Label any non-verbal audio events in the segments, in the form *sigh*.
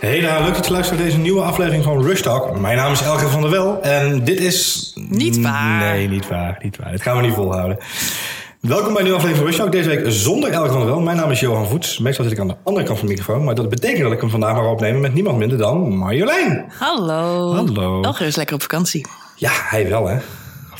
Hey daar, leuk dat je luistert naar deze nieuwe aflevering van Rush Talk. Mijn naam is Elke van der Wel en dit is... Niet waar. Nee, niet waar, niet waar. Dit gaan we niet volhouden. Welkom bij een nieuwe aflevering van Rush Talk. Deze week zonder Elke van der Wel. Mijn naam is Johan Voets. Meestal zit ik aan de andere kant van de microfoon. Maar dat betekent dat ik hem vandaag maar opnemen met niemand minder dan Marjolein. Hallo. Hallo. Elger is lekker op vakantie. Ja, hij wel hè.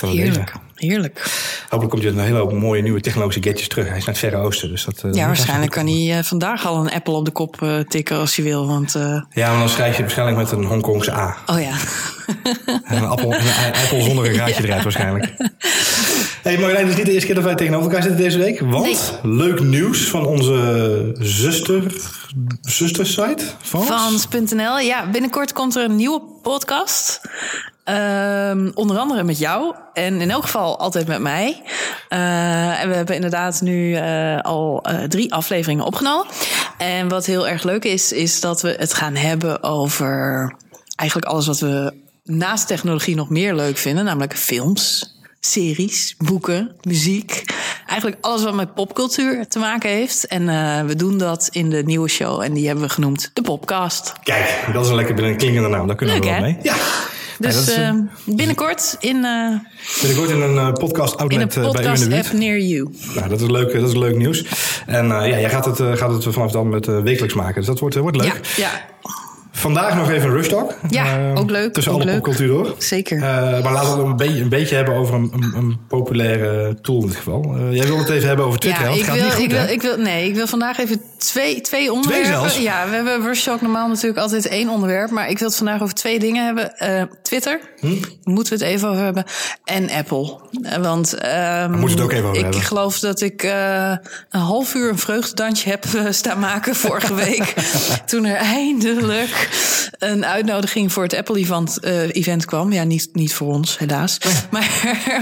Deze. Heerlijk. Hopelijk komt met een hele hoop mooie nieuwe technologische gadgets terug. Hij is naar het Verre Oosten. Dus dat, eh, Ja, waarschijnlijk kan hij eh, vandaag al een Apple op de kop eh, tikken als hij wil. Want. Ja, maar dan schrijf je waarschijnlijk met een Hongkongse A. oh ja. *laughs* En een appel, een appel zonder een gaatje *laughs* eruit waarschijnlijk. hey Marjolein, het is niet de eerste keer dat wij tegenover elkaar zitten deze week. Want leuk nieuws van onze zuster, zustersite van Vans.nl. Ja, binnenkort komt er een nieuwe podcast. Ehm, onder andere met jou. En in elk geval altijd met mij. Eh, en we hebben inderdaad nu eh, al eh, drie afleveringen opgenomen. En wat heel erg leuk is, is dat we het gaan hebben over eigenlijk alles wat we naast technologie nog meer leuk vinden. Namelijk films, series, boeken, muziek. Eigenlijk alles wat met popcultuur te maken heeft. En eh, we doen dat in de nieuwe show. En die hebben we genoemd de Popcast. Kijk, dat is een lekker klinkende naam. Daar kunnen Leuk, we wel hè? mee. Ja. Dus eh, eh, binnenkort in, eh, Binnenkort in een podcast outlet een bij in de podcast buurt. app near you. Nou, dat is leuk, dat is leuk nieuws. En ja, jij gaat het, gaat het vanaf dan met wekelijks maken. Dus dat wordt, wordt leuk. Ja, ja, Vandaag nog even een rush talk. Ja, ook leuk, Tussen ook alle popcultuur door. zeker. Maar laten we het een beetje, een beetje hebben over een, een, een populaire tool in dit geval. Jij wil het even hebben over Twitter. ja, ik het wil, gaat niet wil, ik wil, nee, ik wil vandaag even twee, twee onderwerpen. zelfs? Ja, we hebben Rush normaal natuurlijk altijd één onderwerp. Maar ik wil het vandaag over twee dingen hebben. Eh, Twitter, Hm? moeten we het even over hebben. En Apple. Eh, Want ehm, moeten we het ook even over ik hebben. geloof dat ik eh, een half uur een vreugdedansje heb staan maken *laughs* vorige week. toen er eindelijk een uitnodiging voor het Apple-event eh, event kwam. Ja, niet, niet voor ons, helaas. Maar,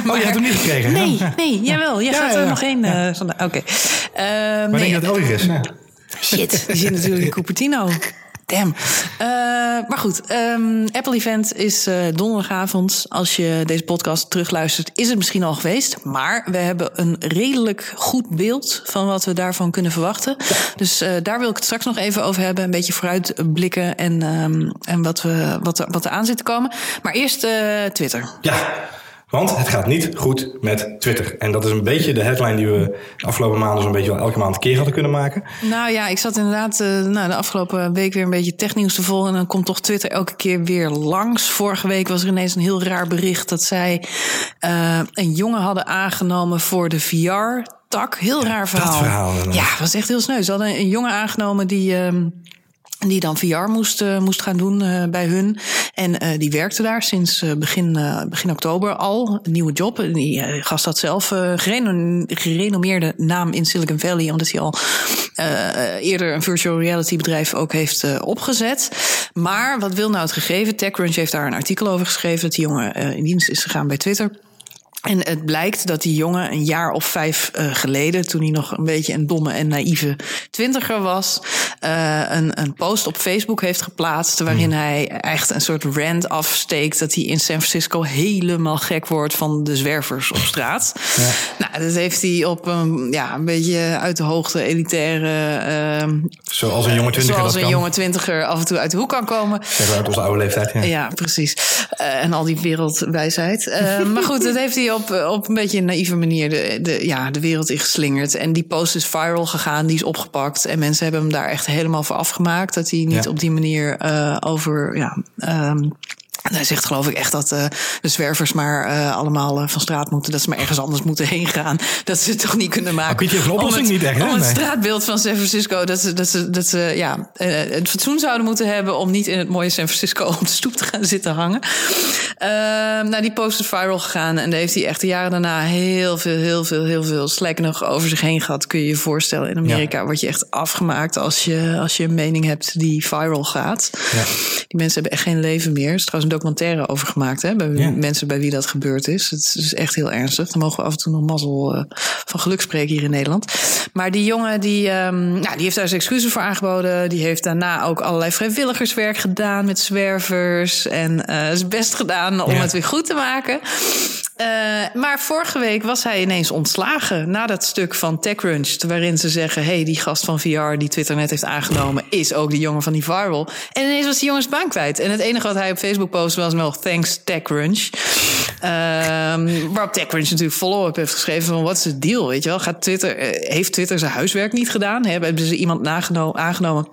Oh, je hebt hem niet gekregen? Nee, nee, jawel. Jij Ja, gaat ja, er ja. nog één eh, van. Oké. Ehm, Maar nee, denk je dat Elger is? Shit, *laughs* die zit natuurlijk in Cupertino. Damn. Eh, maar goed, ehm, Apple Event is eh, donderdagavond. Als je deze podcast terugluistert, is het misschien al geweest. Maar we hebben een redelijk goed beeld van wat we daarvan kunnen verwachten. Dus eh, daar wil ik het straks nog even over hebben. Een beetje vooruitblikken en, ehm, en wat, we, wat, er, wat er aan zit te komen. Maar eerst eh, Twitter. Ja, want het gaat niet goed met Twitter. En dat is een beetje de headline die we de afgelopen maanden zo'n beetje wel elke maand een keer hadden kunnen maken. Nou ja, ik zat inderdaad eh, nou, de afgelopen week weer een beetje technieuws te volgen. En dan komt toch Twitter elke keer weer langs. Vorige week was er ineens een heel raar bericht dat zij eh, een jongen hadden aangenomen voor de VR-tak. Heel raar verhaal. verhaal inderdaad. ja, was echt heel sneu. Ze hadden een jongen aangenomen die. ehm, die dan VR moest, eh, moest gaan doen eh, bij hun. En eh, die werkte daar sinds begin, begin oktober al. Een nieuwe job. Die gast had zelf gereno- gerenommeerde naam in Silicon Valley. Omdat hij al eerder een virtual reality bedrijf ook heeft opgezet. Maar wat wil nou het gegeven? TechCrunch heeft daar een artikel over geschreven. Dat die jongen in dienst is gegaan bij Twitter. En het blijkt dat die jongen een jaar of vijf eh, geleden, toen hij nog een beetje een domme en naïeve twintiger was, eh, een, een post op Facebook heeft geplaatst. waarin hij echt een soort rant afsteekt. dat hij in San Francisco helemaal gek wordt van de zwervers op straat. *laughs* Nou, dat heeft hij op een, ja, een beetje uit de hoogte elitaire. ehm, Zoals een jonge twintiger zoals een kan. jonge twintiger af en toe uit de hoek kan komen. We uit onze oude leeftijd. Ja. Ja, precies. Eh, en al die wereldwijsheid. Eh, *laughs* maar goed, dat heeft hij op, op een beetje een naïeve manier de, de, ja, de wereld ingeslingerd. En die post is viral gegaan, die is opgepakt. En mensen hebben hem daar echt helemaal voor afgemaakt. Dat hij niet Ja. op die manier eh, over... Ja, ehm, hij zegt geloof ik echt dat eh, de zwervers maar eh, allemaal eh, van straat moeten. Dat ze maar ergens anders moeten heen gaan. Dat ze het toch niet kunnen maken. Pietje een oplossing het, niet echt? Om het Nee. straatbeeld van San Francisco. Dat ze, dat ze, dat ze ja, het fatsoen zouden moeten hebben om niet in het mooie San Francisco op de stoep te gaan zitten hangen. Ehm, nou, die post is viral gegaan. En daar heeft hij echt de jaren daarna heel veel, heel veel, heel veel slack nog over zich heen gehad. Kun je je voorstellen. In Amerika word je echt afgemaakt als je, als je een mening hebt die viral gaat. Ja. Die mensen hebben echt geen leven meer. Er is trouwens een documentaire over gemaakt. Hè, bij Ja. mensen bij wie dat gebeurd is. Het is echt heel ernstig. Dan mogen we af en toe nog mazzel eh, van geluk spreken hier in Nederland. Maar die jongen die, ehm, nou, die heeft daar zijn excuses voor aangeboden. Die heeft daarna ook allerlei vrijwilligerswerk gedaan met zwervers. En eh zijn best gedaan om Ja. het weer goed te maken. Uh, maar vorige week was hij ineens ontslagen na dat stuk van TechCrunch, waarin ze zeggen: hey, die gast van VR die Twitter net heeft aangenomen, is ook die jongen van die viral. En ineens was die jongens baan kwijt. En het enige wat hij op Facebook was wel thanks TechCrunch. Um, waarop TechCrunch natuurlijk follow-up heeft geschreven van wat is de deal? Weet je wel, gaat Twitter, uh, heeft Twitter zijn huiswerk niet gedaan? Hebben ze iemand aangenomen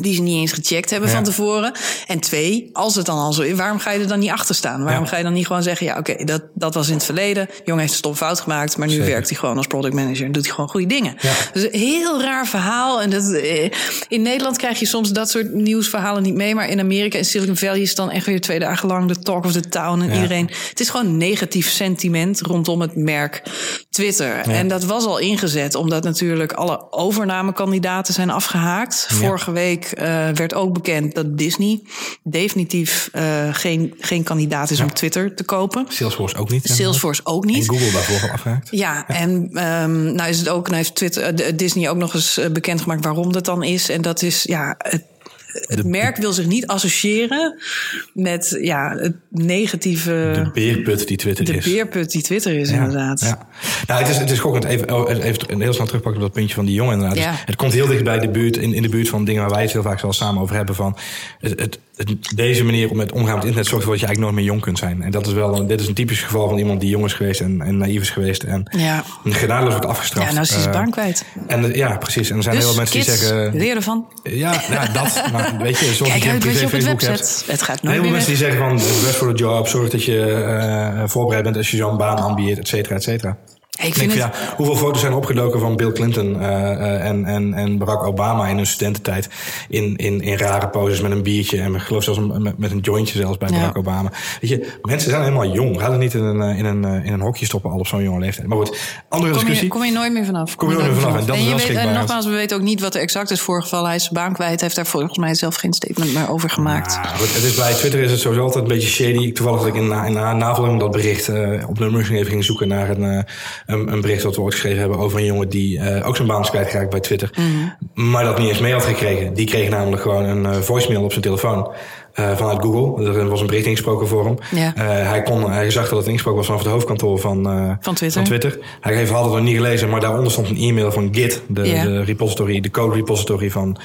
die ze niet eens gecheckt hebben van tevoren. En twee, als het dan al zo is, waarom ga je er dan niet achter staan? Waarom ga je dan niet gewoon zeggen, ja, oké, dat, dat was in het verleden. jongen heeft een stom fout gemaakt, maar nu werkt hij gewoon als product manager en doet hij gewoon goede dingen. Dus een heel raar verhaal. En dat, eh, in Nederland krijg je soms dat soort nieuwsverhalen niet mee, maar in Amerika en Silicon Valley is het dan echt weer twee dagen lang de talk of the town en iedereen. Het is gewoon negatief sentiment rondom het merk Twitter. En dat was al ingezet, omdat natuurlijk alle overnamekandidaten zijn afgehaakt. Vorige week uh, werd ook bekend dat Disney definitief uh, geen, geen kandidaat is om Twitter te kopen. Salesforce ook niet. Salesforce ook niet. En Google daarvoor afgehaakt. Ja, en um, nou is het ook, nou heeft Twitter, uh, Disney ook nog eens bekendgemaakt waarom dat dan is. En dat is ja, het het merk wil zich niet associëren met ja, het negatieve. De beerput die Twitter de is. De beerput die Twitter is, inderdaad. Ja. Nou, het is, het is. Even, oh, even een heel snel terugpakken op dat puntje van die jongen. Inderdaad. Ja. Dus het komt heel dicht bij de buurt, in, in de buurt van dingen waar wij het heel vaak zelfs samen over hebben. Van het, het, deze manier om met omgaan met internet zorgt ervoor dat je eigenlijk nooit meer jong kunt zijn. En dat is wel een, dit is een typisch geval van iemand die jong is geweest en, en naïef is geweest. En ja. genadeloos wordt afgestraft. Ja, nou is hij zijn baan kwijt. En, ja, precies. En er zijn dus, heel veel mensen kids, die zeggen. Leer ervan. Ja, ja dat. Maar weet je, zoals Kijk je een uit je op het hebt. Het gaat nooit Heel veel mensen die zeggen van best voor de job, zorg dat je uh, voorbereid bent als je zo'n baan aanbiedt, et cetera, et cetera. Ik vind het... ja, hoeveel foto's zijn opgedoken van Bill Clinton uh, uh, en, en, en Barack Obama in hun studententijd in, in, in rare poses met een biertje en ik geloof zelfs met, met een jointje zelfs bij Barack ja. Obama. Weet je, mensen zijn helemaal jong. Ga er niet in een, in een, in een hokje stoppen al op zo'n jonge leeftijd. Maar goed, andere kom discussie. Je, kom je nooit meer vanaf. Kom je nooit meer vanaf. En, wel weet, en nogmaals, we weten ook niet wat er exact is voorgevallen. Hij is zijn baan kwijt. Heeft daar volgens mij zelf geen statement meer over gemaakt. Nou, goed, het is bij Twitter is het sowieso altijd een beetje shady. Toevallig dat ik in, in, in navolging dat bericht uh, op nummers even ging zoeken naar een, een, een bericht dat we ooit geschreven hebben over een jongen die uh, ook zijn baan is kwijtgeraakt bij Twitter. Mm. Maar dat niet eens mee had gekregen. Die kreeg namelijk gewoon een uh, voicemail op zijn telefoon. Uh, vanuit Google. Er was een bericht ingesproken voor hem. Ja. hij, kon, hij zag dat het ingesproken was vanaf het hoofdkantoor van, van, Twitter. van Twitter. Hij heeft had het nog niet gelezen, maar daaronder stond een e-mail van Git, de, de repository, de code repository van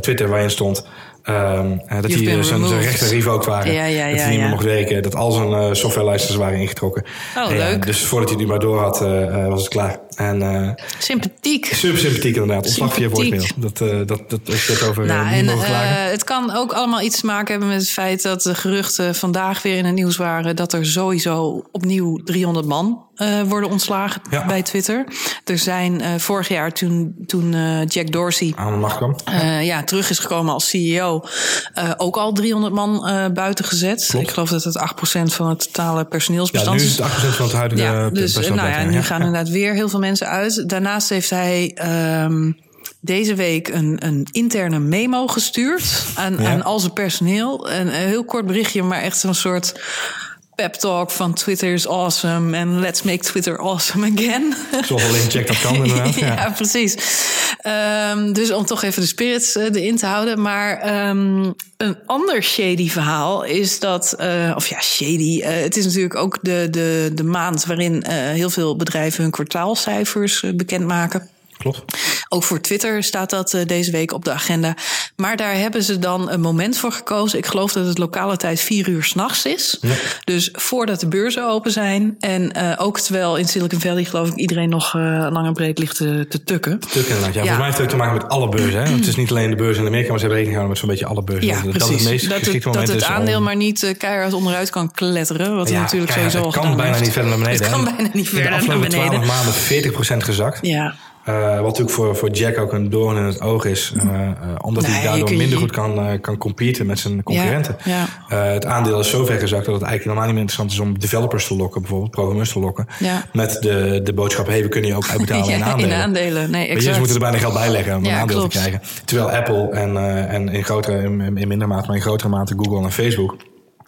Twitter, waarin stond. Um, dat uh, zijn, zijn rechten revoked waren. Ja, ja, ja, dat hij niet meer mocht werken. Dat al zijn uh, softwarelicenses waren ingetrokken. Oh, leuk. Dus voordat hij die maar door had, uh, was het klaar. En, sympathiek. Super sympathiek inderdaad. Ontslag via voicemail. Dat, dat, dat, dat is het over nou, niet en, klagen. het kan ook allemaal iets te maken hebben met het feit dat de geruchten vandaag weer in het nieuws waren dat er sowieso opnieuw 300 man uh, worden ontslagen ja. bij Twitter. Er zijn uh, vorig jaar toen, toen uh, Jack Dorsey aan de macht kwam. ja, terug is gekomen als CEO, ook al 300 man buiten gezet. Klopt. Ik geloof dat het 8% van het totale personeelsbestand is. Ja, nu is het 8% van het huidige ja, dus, nou ja, nu ja. gaan inderdaad weer heel veel mensen uit. Daarnaast heeft hij um, deze week een, een interne memo gestuurd aan, Ja. aan al zijn personeel. Een, een heel kort berichtje, maar echt zo'n soort pep talk van Twitter is awesome en let's make Twitter awesome again. Zoals alleen check dat kan inderdaad. *laughs* ja, Ja. precies. Um, dus om toch even de spirits uh, erin te houden. Maar um, een ander shady verhaal is dat, uh, of ja, shady. Uh, het is natuurlijk ook de, de, de maand waarin heel veel bedrijven hun kwartaalcijfers bekendmaken. Klopt. Ook voor Twitter staat dat uh, deze week op de agenda. Maar daar hebben ze dan een moment voor gekozen. Ik geloof dat het lokale tijd vier uur s'nachts is. Ja. Dus voordat de beurzen open zijn. En uh, ook terwijl in Silicon Valley geloof ik iedereen nog uh, lang en breed ligt te, te tukken. Tukken inderdaad. Ja, ja. Volgens mij heeft het te maken met alle beurzen. Hè? het is niet alleen de beurs in Amerika, maar ze hebben rekening gehouden met zo'n beetje alle beurzen. Ja, dat, precies. dat het meest dat het, dat het aandeel om... maar niet uh, keihard onderuit kan kletteren. Wat ja, natuurlijk keihard, sowieso Het kan bijna niet verder naar beneden. Het kan bijna niet verder naar beneden. De afgelopen 12 maanden 40% gezakt. Ja. Uh, wat natuurlijk voor, voor Jack ook een doorn in het oog is. Uh, uh, omdat nee, hij daardoor je... minder goed kan, kan competen met zijn concurrenten. Ja, ja. het aandeel is zo ver gezakt dat het eigenlijk helemaal niet meer interessant is om developers te lokken, bijvoorbeeld programmeurs te lokken. Ja. Met de, de boodschap: hey, we kunnen je ook uitbetalen *laughs* in aandelen. in aandelen. Nee, exact. je, moeten er bijna geld bij leggen om een aandeel klopt. te krijgen. Terwijl Apple en, en in, grotere, in, in minder mate, maar in grotere mate Google en Facebook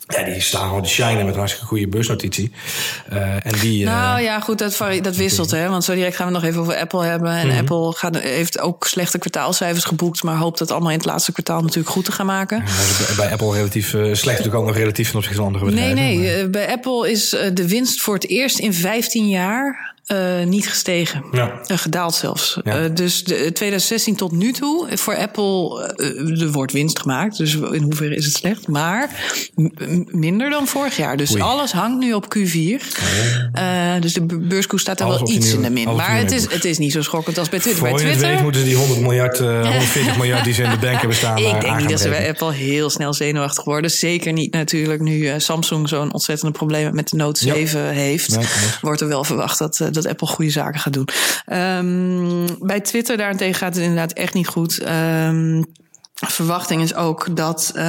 Ja, die staan gewoon te shinen met een hartstikke goede beursnotitie. Uh, en die, nou uh, ja, goed, dat, dat wisselt. Hè? Want zo direct gaan we nog even over Apple hebben. En mm-hmm. Apple gaat, heeft ook slechte kwartaalcijfers geboekt. Maar hoopt dat allemaal in het laatste kwartaal natuurlijk goed te gaan maken. Ja, bij Apple relatief uh, slecht natuurlijk ook nog relatief ten opzichte van andere bedrijven. Nee, nee. Maar... bij Apple is de winst voor het eerst in 15 jaar uh, niet gestegen. Ja. Uh, gedaald zelfs. Ja. Uh, dus de, 2016 tot nu toe, voor Apple, er wordt winst gemaakt. Dus in hoeverre is het slecht? Maar minder dan vorig jaar. Dus Oei. alles hangt nu op Q4. Oh. dus de beurskoers staat er alles wel iets in de min. Maar het is, het is niet zo schokkend als bij Twitter. Voor bij Twitter week moeten ze die 100 miljard, *laughs* 140 miljard die ze in de bank hebben staan. Ik denk niet dat ze bij Apple heel snel zenuwachtig worden. Zeker niet natuurlijk nu Samsung zo'n ontzettende probleem met de Note 7 ja. heeft. Nee, nee. Wordt er wel verwacht dat dat Apple goede zaken gaat doen. Um, bij Twitter daarentegen gaat het inderdaad echt niet goed. Um, verwachting is ook dat. Uh,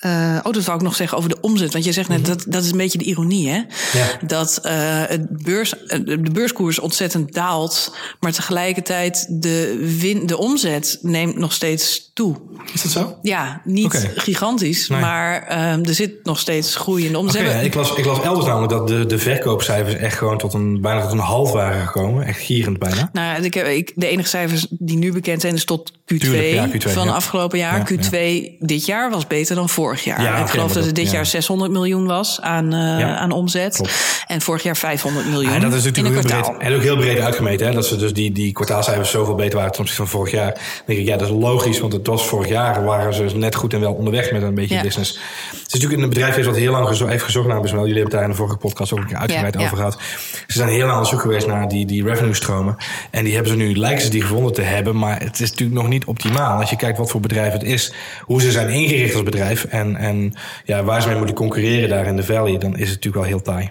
uh, oh, dat wou ik nog zeggen over de omzet. Want je zegt net, -hmm. dat, dat is een beetje de ironie, hè? Ja. Dat uh, het beurs, de beurskoers ontzettend daalt. Maar tegelijkertijd de, win, de omzet neemt nog steeds toe. Is dat zo? Ja, niet okay. gigantisch. Nee. Maar um, er zit nog steeds groei in de omzet. Okay, ja, ik, las, ik las elders namelijk dat de, de verkoopcijfers echt gewoon tot een, bijna tot een half waren gekomen. Echt gierend bijna. Nou, ik heb, ik, de enige cijfers die nu bekend zijn is tot Q2. Tuurlijk, ja, Q2 van afgelopen jaar. Ja, Q2 dit jaar was beter dan vorig jaar. Ja, ik geloof dat het dit jaar 600 miljoen was aan, uh, aan omzet. Klopt. En vorig jaar 500 miljoen. En dat is natuurlijk heel breed, en ook heel breed uitgemeten. Hè? Dat ze dus die, die kwartaalcijfers zoveel beter waren ten opzichte van vorig jaar. Dan denk ik, ja, dat is logisch. Want het was vorig jaar waren ze net goed en wel onderweg met een beetje business. Het is natuurlijk een bedrijf wat heel lang gezo heeft gezocht naar Jullie hebben het daar in de vorige podcast ook een keer uitgebreid over gehad. Ze zijn heel lang aan het zoeken geweest naar die, die revenue stromen. En die hebben ze nu, lijken ze die gevonden te hebben. Maar het is natuurlijk nog niet optimaal. Als je kijkt wat voor bedrijf het is, hoe ze zijn ingericht als bedrijf en, en ja, waar ze mee moeten concurreren daar in de valley, dan is het natuurlijk wel heel taai.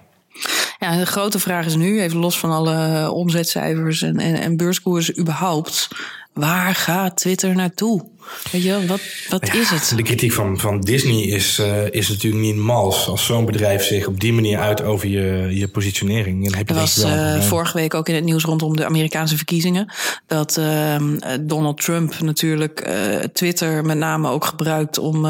Ja, de grote vraag is nu, even los van alle omzetcijfers en, en, en beurskoersen überhaupt, waar gaat Twitter naartoe? Weet je, wat, wat ja, is het? De kritiek van, van Disney is, uh, is natuurlijk niet mals. Als zo'n bedrijf zich op die manier uit over je, je positionering. Dan heb je er was uh, vorige week ook in het nieuws rondom de Amerikaanse verkiezingen. Dat uh, Donald Trump natuurlijk uh, Twitter met name ook gebruikt om,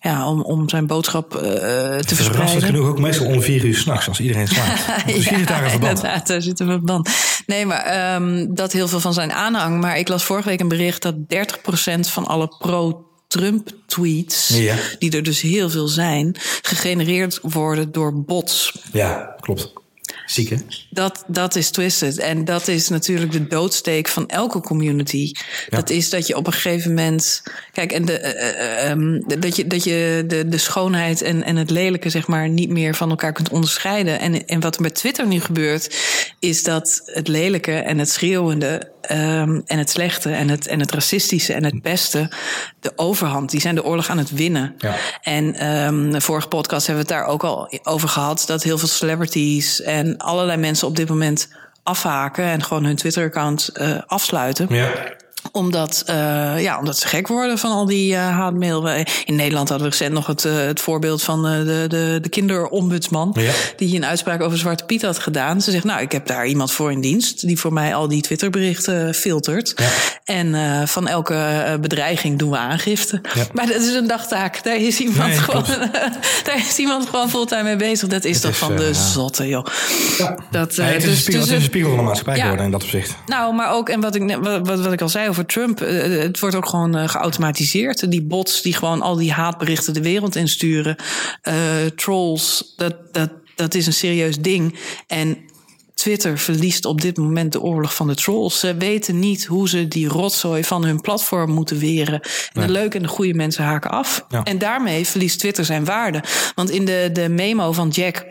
ja, om, om zijn boodschap te verspreiden. Verrassend genoeg ook meestal om vier uur s'nachts als iedereen slaapt. Misschien *laughs* ja, zit daar een verband. Inderdaad, daar zit een verband. Nee, maar um, dat heel veel van zijn aanhang. Maar ik las vorige week een bericht dat 30% van alle pro-Trump-tweets, ja. die er dus heel veel zijn, gegenereerd worden door bots. Ja, klopt. Ziek, hè? Dat, dat is twisted. En dat is natuurlijk de doodsteek van elke community. Ja. Dat is dat je op een gegeven moment. Kijk, en de, uh, um, dat je, dat je de, de schoonheid en, en het lelijke, zeg maar, niet meer van elkaar kunt onderscheiden. En, en wat er met Twitter nu gebeurt, is dat het lelijke en het schreeuwende um, en het slechte en het, en het racistische en het beste de overhand. Die zijn de oorlog aan het winnen. Ja. En um, de vorige podcast hebben we het daar ook al over gehad. Dat heel veel celebrities en allerlei mensen op dit moment afhaken en gewoon hun Twitter-account uh, afsluiten. Ja omdat, uh, ja, omdat ze gek worden van al die uh, haatmail. In Nederland hadden we recent nog het, uh, het voorbeeld van de, de, de kinderombudsman. Ja. Die een uitspraak over Zwarte Piet had gedaan. Ze zegt, nou, ik heb daar iemand voor in dienst. Die voor mij al die Twitterberichten filtert. Ja. En van elke bedreiging doen we aangifte. Ja. Maar dat is een dagtaak. Daar is iemand, nee, gewoon, *laughs* daar is iemand gewoon fulltime mee bezig. Dat is het toch is, van de zotte, joh. Dat, het, is dus, spiegel, dus, het is een spiegel van de maatschappij geworden in dat opzicht. Nou, maar ook, en wat ik, wat, wat ik al zei over Trump. Uh, het wordt ook gewoon uh, geautomatiseerd. Die bots die gewoon al die haatberichten de wereld insturen. Trolls, dat, dat, dat is een serieus ding. En Twitter verliest op dit moment de oorlog van de trolls. Ze weten niet hoe ze die rotzooi van hun platform moeten weren. En de leuke en de goede mensen haken af. Ja. En daarmee verliest Twitter zijn waarde. Want in de, de memo van Jack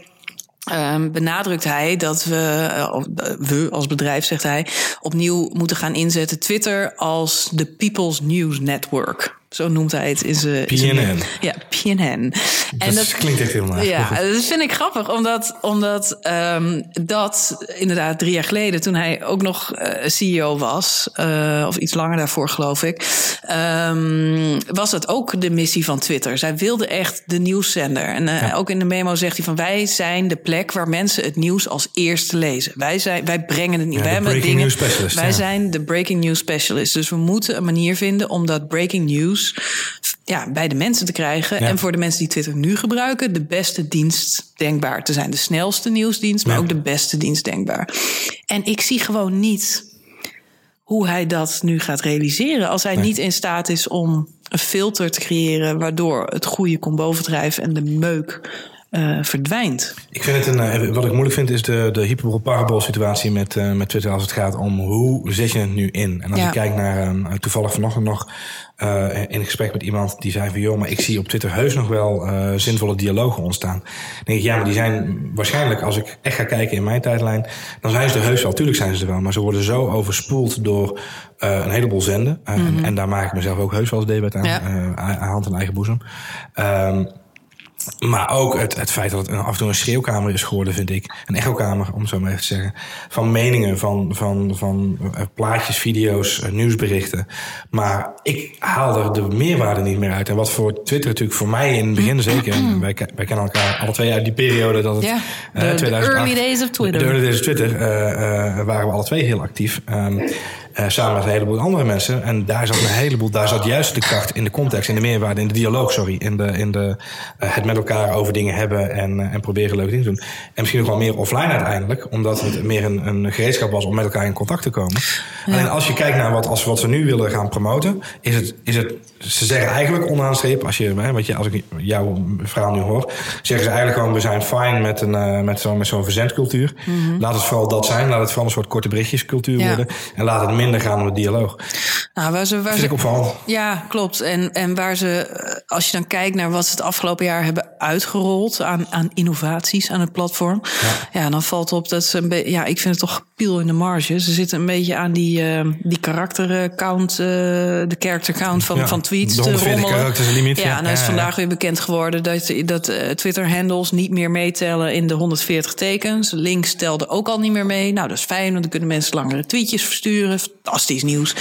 Um, benadrukt hij dat we, uh, we als bedrijf, zegt hij, opnieuw moeten gaan inzetten Twitter als de People's News Network. Zo noemt hij het in zijn. PNN. Ja, PNN. En dat, klinkt echt heel mooi. Ja, *laughs* dat vind ik grappig, omdat, omdat um, dat inderdaad drie jaar geleden, toen hij ook nog uh, CEO was, uh, of iets langer daarvoor geloof ik, um, was dat ook de missie van Twitter. Zij wilde echt de nieuwszender. En uh, ja. ook in de memo zegt hij van wij zijn de plek waar mensen het nieuws als eerste lezen. Wij, zijn, wij brengen het nieuws. Ja, wij hebben dingen. Wij ja. zijn de breaking news specialist. Dus we moeten een manier vinden om dat breaking news nieuws ja, bij de mensen te krijgen. En voor de mensen die Twitter nu gebruiken, de beste dienst denkbaar te zijn. De snelste nieuwsdienst, maar ook de beste dienst denkbaar. En ik zie gewoon niet hoe hij dat nu gaat realiseren. Als hij niet in staat is om een filter te creëren waardoor het goede komt bovendrijven en de meuk uh, verdwijnt. Ik vind het een, uh, wat ik moeilijk vind is de, de hyperbol-parabol situatie met, uh, met Twitter als het gaat om hoe zet je het nu in. En als ja. ik kijk naar um, toevallig vanochtend nog in gesprek met iemand die zei van joh, maar ik zie op Twitter heus nog wel zinvolle dialogen ontstaan. Dan denk ik ja, maar die zijn waarschijnlijk als ik echt ga kijken in mijn tijdlijn, dan zijn ze er heus wel. Tuurlijk zijn ze er wel, maar ze worden zo overspoeld door een heleboel zenden. Mm -hmm. en, en, daar maak ik mezelf ook heus wel eens debat aan, ja. aan hand en eigen boezem. Um, maar ook het, het feit dat het af en toe een schreeuwkamer is geworden, vind ik. Een echokamer, om zo maar even te zeggen. Van meningen, van, van, van uh, plaatjes, video's, uh, nieuwsberichten. Maar ik haal er de meerwaarde niet meer uit. En wat voor Twitter natuurlijk voor mij in het begin zeker. wij, wij kennen elkaar alle twee uit die periode dat het... Ja, de, uh, 2008, early days of Twitter. De early days of Twitter waren we alle twee heel actief. Um, uh, samen met een heleboel andere mensen. En daar zat een heleboel, daar zat juist de kracht in de context, in de meerwaarde, in de dialoog, sorry. In, de, in de, uh, het met elkaar over dingen hebben en, uh, en proberen leuke dingen te doen. En misschien nog wel meer offline uiteindelijk, omdat het meer een, een gereedschap was om met elkaar in contact te komen. Ja. Alleen als je kijkt naar wat, als, wat ze nu willen gaan promoten, is het, is het ze zeggen eigenlijk onderaan streep, als, je, hè, wat je, als ik jouw verhaal nu hoor, zeggen ze eigenlijk gewoon: we zijn fijn met, een, uh, met zo'n met zo'n verzendcultuur. Mm -hmm. Laat het vooral dat zijn. Laat het vooral een soort korte berichtjescultuur ja. worden. En laat het minder gaan om de dialoog. Nou, waar ze, waar Vind ze, ik opvallend. Ja, klopt. En, en waar ze, als je dan kijkt naar wat ze het afgelopen jaar hebben uitgerold aan, aan innovaties aan het platform. Ja. ja, dan valt op dat ze een beetje, ja, ik vind het toch piel in de marge. Ze zitten een beetje aan die, uh, die karaktercount, uh, de character count van, ja. van tweets te rommelen. Limiet, ja, en dan is vandaag weer bekend geworden dat, dat uh, Twitter-handles niet meer meetellen in de 140 tekens. Links telde ook al niet meer mee. Nou, dat is fijn, want dan kunnen mensen langere tweetjes versturen. Fantastisch nieuws.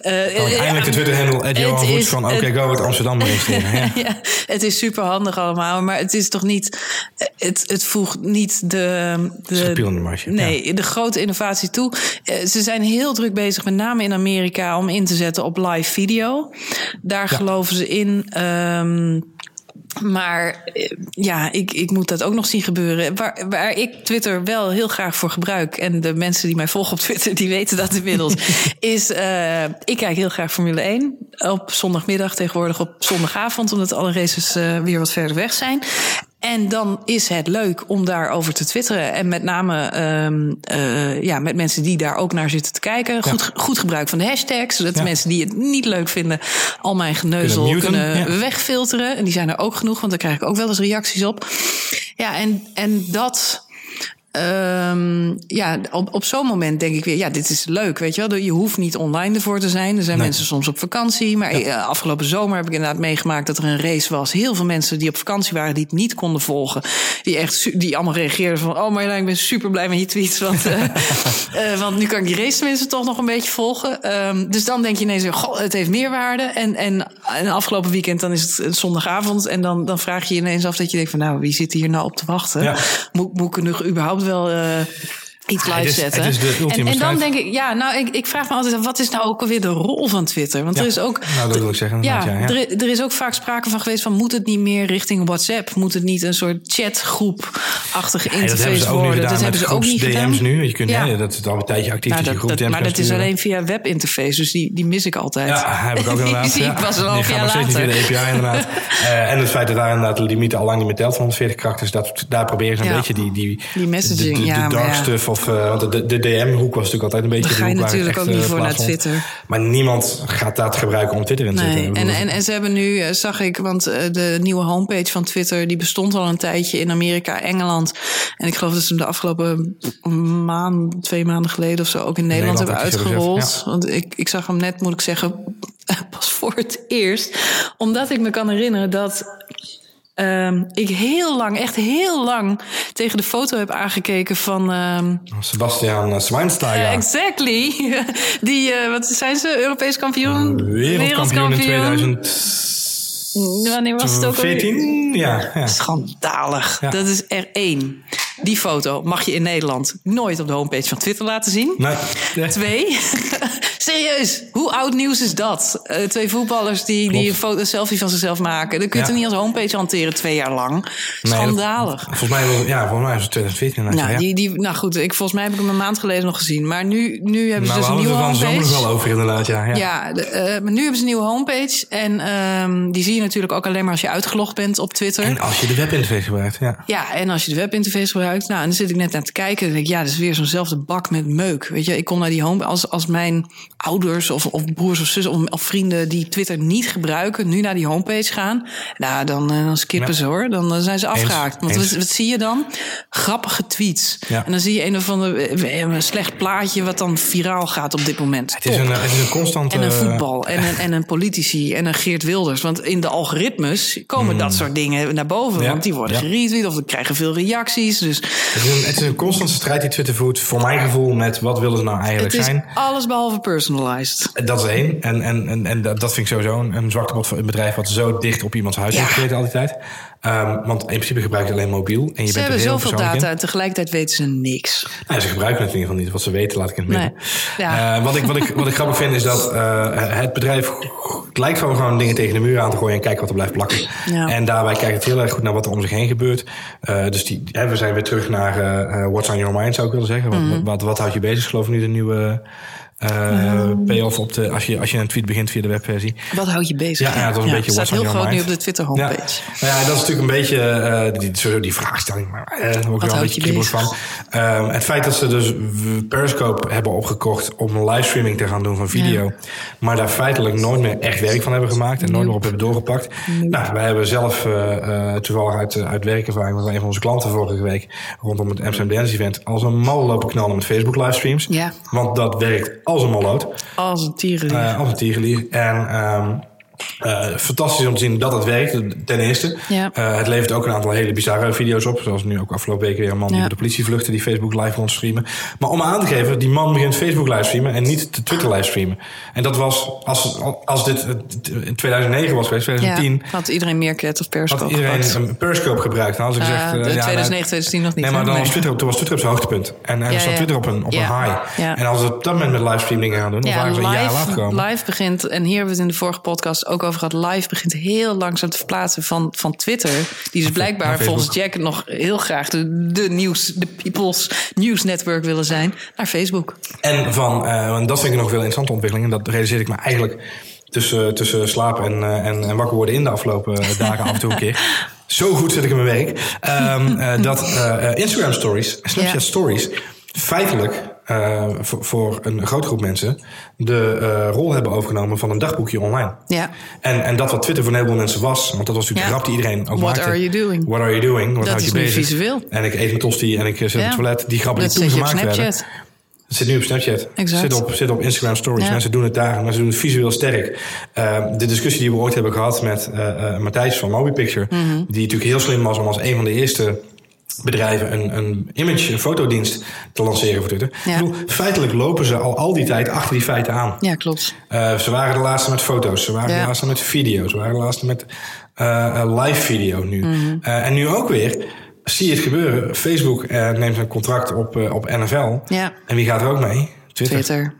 Uh, oh, eindelijk de Twitter-handle, Ed Johan van Oké, go het *laughs* Amsterdam ja, het is super handig allemaal, maar het is toch niet, het, het voegt niet de... de, marge. Nee, de grote innovatie toe. Uh, ze zijn heel druk bezig, met name in Amerika, om in te zetten op live video. Daar ja. geloven ze in. Um, maar ja, ik, ik moet dat ook nog zien gebeuren. Waar, waar ik Twitter wel heel graag voor gebruik. En de mensen die mij volgen op Twitter, die weten dat inmiddels. *laughs* is, uh, ik kijk heel graag Formule 1. Op zondagmiddag tegenwoordig op zondagavond. Omdat alle races uh, weer wat verder weg zijn. En dan is het leuk om daarover te twitteren. En met name um, uh, ja, met mensen die daar ook naar zitten te kijken. Goed, ja. goed gebruik van de hashtags. Zodat ja. mensen die het niet leuk vinden, al mijn geneuzel kunnen, kunnen ja. wegfilteren. En die zijn er ook genoeg, want daar krijg ik ook wel eens reacties op. Ja, en, en dat. Um, ja, op, op zo'n moment denk ik weer, ja, dit is leuk, weet je wel. Je hoeft niet online ervoor te zijn. Er zijn nee. mensen soms op vakantie. Maar ja. afgelopen zomer heb ik inderdaad meegemaakt dat er een race was. Heel veel mensen die op vakantie waren, die het niet konden volgen. Die echt, die allemaal reageerden van, oh Marjolein, ik ben super blij met je tweets. Want, uh, uh, *laughs* want nu kan ik die race tenminste toch nog een beetje volgen. Um, dus dan denk je ineens, goh, het heeft meerwaarde. En, en, en afgelopen weekend, dan is het zondagavond. En dan, dan vraag je je ineens af dat je denkt van, nou, wie zit hier nou op te wachten? Ja. Moet, moet ik er nog überhaupt wel uh, iets live het is, zetten. Is en, en dan denk ik, ja, nou, ik, ik vraag me altijd, wat is nou ook alweer de rol van Twitter? Want ja. er is ook. Nou, dat wil ik zeggen. Ja, ja, ja. Er, er, is ook vaak sprake van geweest van, moet het niet meer richting WhatsApp? Moet het niet een soort chatgroep-achtige interface dat worden? dat hebben ze ook niet DM's gedaan. nu. Je kunt, ja. dat is al een tijdje actief. Nou, dat, groep dat, maar dat is alleen via webinterface, dus die, die mis ik altijd. Ja, heb ik ook inderdaad. *laughs* die ik pas een half jaar later. later. Niet via de API inderdaad. uh, *laughs* en het feit dat daar inderdaad de limieten al lang niet meer telt van 140 karakters, dat, daar proberen ze een beetje die, die, Die messaging, de, de, of uh, want de, de DM-hoek was natuurlijk altijd een beetje Daar ga je natuurlijk ook niet uh, voor naar. Twitter. Maar niemand gaat dat gebruiken om Twitter in te Nee, zetten. En, en, en ze hebben nu, eh, zag ik, want eh, de nieuwe homepage van Twitter, die bestond al een tijdje in Amerika, Engeland. En ik geloof dat ze hem de afgelopen maand, twee maanden geleden of zo ook in Nederland, Nederland hebben uitgerold. Want ik, ik zag hem net, moet ik zeggen, *laughs* pas voor het eerst. Omdat ik me kan herinneren dat ehm, ik heel lang, echt heel lang tegen de foto heb aangekeken van... ehm, Sebastian uh, Schweinsteiger. Exactly. *laughs* Die, eh, wat zijn ze? Europees kampioen? Wereldkampioen in 2014. Wanneer was het ook alweer? Ja, ja. Schandalig. Ja. Dat is er één. Die foto mag je in Nederland nooit op de homepage van Twitter laten zien. Nee. Twee, *laughs* serieus, hoe oud nieuws is dat? Uh, twee voetballers die, die een, foto, een selfie van zichzelf maken. Dan kun je ja. het niet als homepage hanteren twee jaar lang. Schandalig. Nee, volgens mij, ja, volgens mij is het 2014. Nou, ja. die, die, nou goed, ik, volgens mij heb ik hem een maand geleden nog gezien. Maar nu, nu hebben ze nou, dus een nieuwe homepage. Daar hadden we wel over inderdaad, ja. Ja, ja de, uh, maar nu hebben ze een nieuwe homepage. En um, die zie je natuurlijk ook alleen maar als je uitgelogd bent op Twitter. En als je de webinterface gebruikt, ja. Ja, en als je de webinterface gebruikt. Nou, en dan zit ik net naar te kijken. En denk ik, ja, dat is weer zo'nzelfde bak met meuk. Weet je, ik kom naar die home. Als, als mijn ouders of, of broers of zussen of, of, vrienden die Twitter niet gebruiken, nu naar die homepage gaan. Nou, dan, uh, dan skippen ja. ze hoor. Dan, dan zijn ze afgehaakt. Want wat, wat, zie je dan? Grappige tweets. Ja. En dan zie je een of ander een slecht plaatje wat dan viraal gaat op dit moment. Het is, een, het is een constante... En een voetbal. En een, en een politici. En een Geert Wilders. Want in de algoritmes komen mm. dat soort dingen naar boven. Ja. Want die worden ja. geretweet of ze krijgen veel reacties. Dus... Het, is een, het is een constante strijd die Twitter voert. Voor mijn gevoel met wat willen ze nou eigenlijk het is zijn. alles behalve personalized. Dat is één. En, en, en, en dat vind ik sowieso een, een zwakte voor een bedrijf wat zo dicht op iemands huis heeft gezeten altijd. Um, want in principe gebruik je alleen mobiel. En je ze bent hebben zoveel data en tegelijkertijd weten ze niks. Nou, ze gebruiken het in ieder geval niet. Wat ze weten, laat ik in het midden. Nee. Ja. Uh, wat, ik, wat, ik, wat ik grappig vind is dat uh, het bedrijf lijkt gewoon, gewoon dingen tegen de muur aan te gooien en kijken wat er blijft plakken. Ja. En daarbij kijkt het heel erg goed naar wat er om zich heen gebeurt. Uh, dus die, hè, we zijn weer terug naar what's on your mind, zou ik willen zeggen. Wat, mm -hmm. wat, wat houdt je bezig, geloof ik nu de nieuwe uh, um, payoff op de, als je, als je een tweet begint via de webversie. Wat houdt je bezig? Ja, ja dat was een ja, beetje staat heel groot mind. nu op de Twitter homepage. Ja, nou ja, dat is natuurlijk een beetje uh, die, sowieso die vraagstelling, maar uh, daar ik wel een beetje kriebels van. Um, het feit dat ze dus Periscope hebben opgekocht om een livestreaming te gaan doen van video, ja. maar daar feitelijk nooit meer echt werk van hebben gemaakt en nooit meer op hebben doorgepakt. Nou, wij hebben zelf uh, toevallig uit, uit werkervaring met een van onze klanten vorige week rondom het Amsterdam Dance Event als een mal lopen knallen met Facebook livestreams. Ja. Want dat werkt als een malloot. Als een tierenlier. Uh, als een tierenlier. En um, uh, fantastisch om te zien dat het werkt, ten eerste. Ja. Uh, het levert ook een aantal hele bizarre video's op. Zoals nu ook afgelopen weken weer een man die ja. de politie vluchtte die Facebook live kon streamen. Maar om aan te geven, die man begint Facebook live streamen en niet de Twitter live streamen. En dat was, als, als dit in 2009 was geweest, 2010. Ja, had iedereen Meerkat of Periscope Had iedereen een Periscope gebruikt. Dan had ik uh, gezegd... de 2009, 2010 nog niet. Nee, maar dan nee. was Twitter, toen was Twitter op zijn hoogtepunt. En dan zat Twitter op een, op een high. En als we op dat moment met livestream dingen gaan doen, dan waren ze een jaar later gekomen. Live begint, en hier hebben we het in de vorige podcast ook over gehad, live begint heel langzaam te verplaatsen van, van Twitter. Die dus blijkbaar volgens Jack nog heel graag de, de nieuws, de People's News Network willen zijn, naar Facebook. En van, uh, en dat vind ik nog veel interessante ontwikkeling. En dat realiseer ik me eigenlijk tussen, tussen slaap en, uh, en, en wakker worden in de afgelopen dagen af en toe een keer. *laughs* Zo goed zit ik in mijn werk. Um, uh, dat Instagram stories, Snapchat stories, feitelijk uh, voor, voor, een grote groep mensen de uh, rol hebben overgenomen van een dagboekje online. Ja. En, en dat wat Twitter voor een heleboel mensen was, want dat was natuurlijk ja. de grap die iedereen ook What maakte. are you doing? What are you doing? Wat houd je bezig? visueel. En ik eet mijn tosti en ik zit ja. op het toilet. Die grappen die toen gemaakt werden. Het zit nu op Snapchat. Exact. Zit op, zit op Instagram Stories. Ja. Mensen doen het daar, maar ze doen het visueel sterk. Uh, de discussie die we ooit hebben gehad met uh, uh, Matthijs van MobiPicture, mm -hmm. die natuurlijk heel slim was om als een van de eerste bedrijven een, een image, een fotodienst te lanceren voor Twitter. Ja. Ik bedoel, feitelijk lopen ze al al die tijd achter die feiten aan. Ja, klopt. Uh, ze waren de laatste met foto's, ze waren ja. de laatste met video's, ze waren de laatste met uh, live video nu. Mhm. Mm -hmm. uh, en nu ook weer zie je het gebeuren. Facebook neemt een contract op, op NFL. Ja. En wie gaat er ook mee? Twitter. Twitter.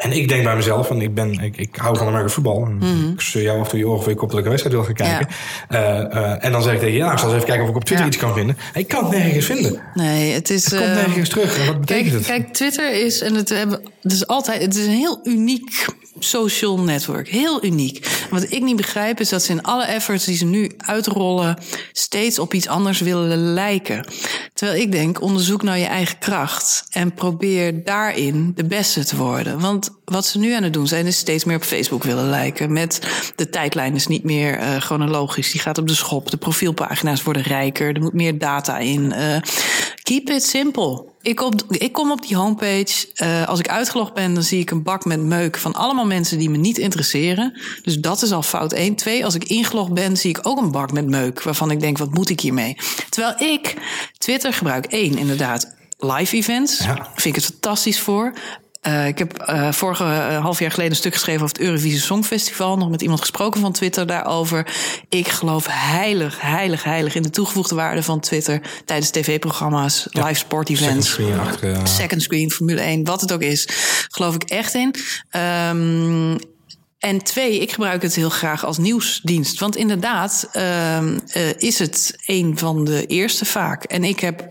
En ik denk bij mezelf, want ik, ben, ik, ik hou van Amerikaans voetbal. En mm-hmm. Ik stuur jou af en toe je oren of ik wedstrijd wil gaan kijken. Ja. Uh, uh, en dan zeg ik tegen je, ja, ik zal eens even kijken of ik op Twitter ja. iets kan vinden. Ik kan het nergens vinden. Nee, het is... Het komt nergens uh, terug. En wat betekent kijk, het? Kijk, Twitter is, en het, hebben, het is altijd, het is een heel uniek social network. Heel uniek. Wat ik niet begrijp is dat ze in alle efforts die ze nu uitrollen... steeds op iets anders willen lijken. Terwijl ik denk, onderzoek naar je eigen kracht... en probeer daarin de beste te worden. Want wat ze nu aan het doen zijn... is steeds meer op Facebook willen lijken. Met de tijdlijn is niet meer uh, chronologisch. Die gaat op de schop. De profielpagina's worden rijker. Er moet meer data in. Uh, keep it simple. Ik, op, ik kom op die homepage. Uh, als ik uitgelogd ben, dan zie ik een bak met meuk van allemaal mensen die me niet interesseren. Dus dat is al fout 1. 2. Als ik ingelogd ben, zie ik ook een bak met meuk waarvan ik denk, wat moet ik hiermee? Terwijl ik Twitter gebruik. 1, inderdaad, live events. Ja. Vind ik het fantastisch voor. Uh, ik heb uh, vorige uh, half jaar geleden een stuk geschreven over het Eurovisie Songfestival. Nog met iemand gesproken van Twitter daarover. Ik geloof heilig, heilig, heilig in de toegevoegde waarde van Twitter tijdens tv-programma's, ja, live sportevents, second screen, achter, second screen, Formule 1, wat het ook is. Geloof ik echt in. Um, en twee, ik gebruik het heel graag als nieuwsdienst. Want inderdaad uh, is het een van de eerste vaak. En ik heb,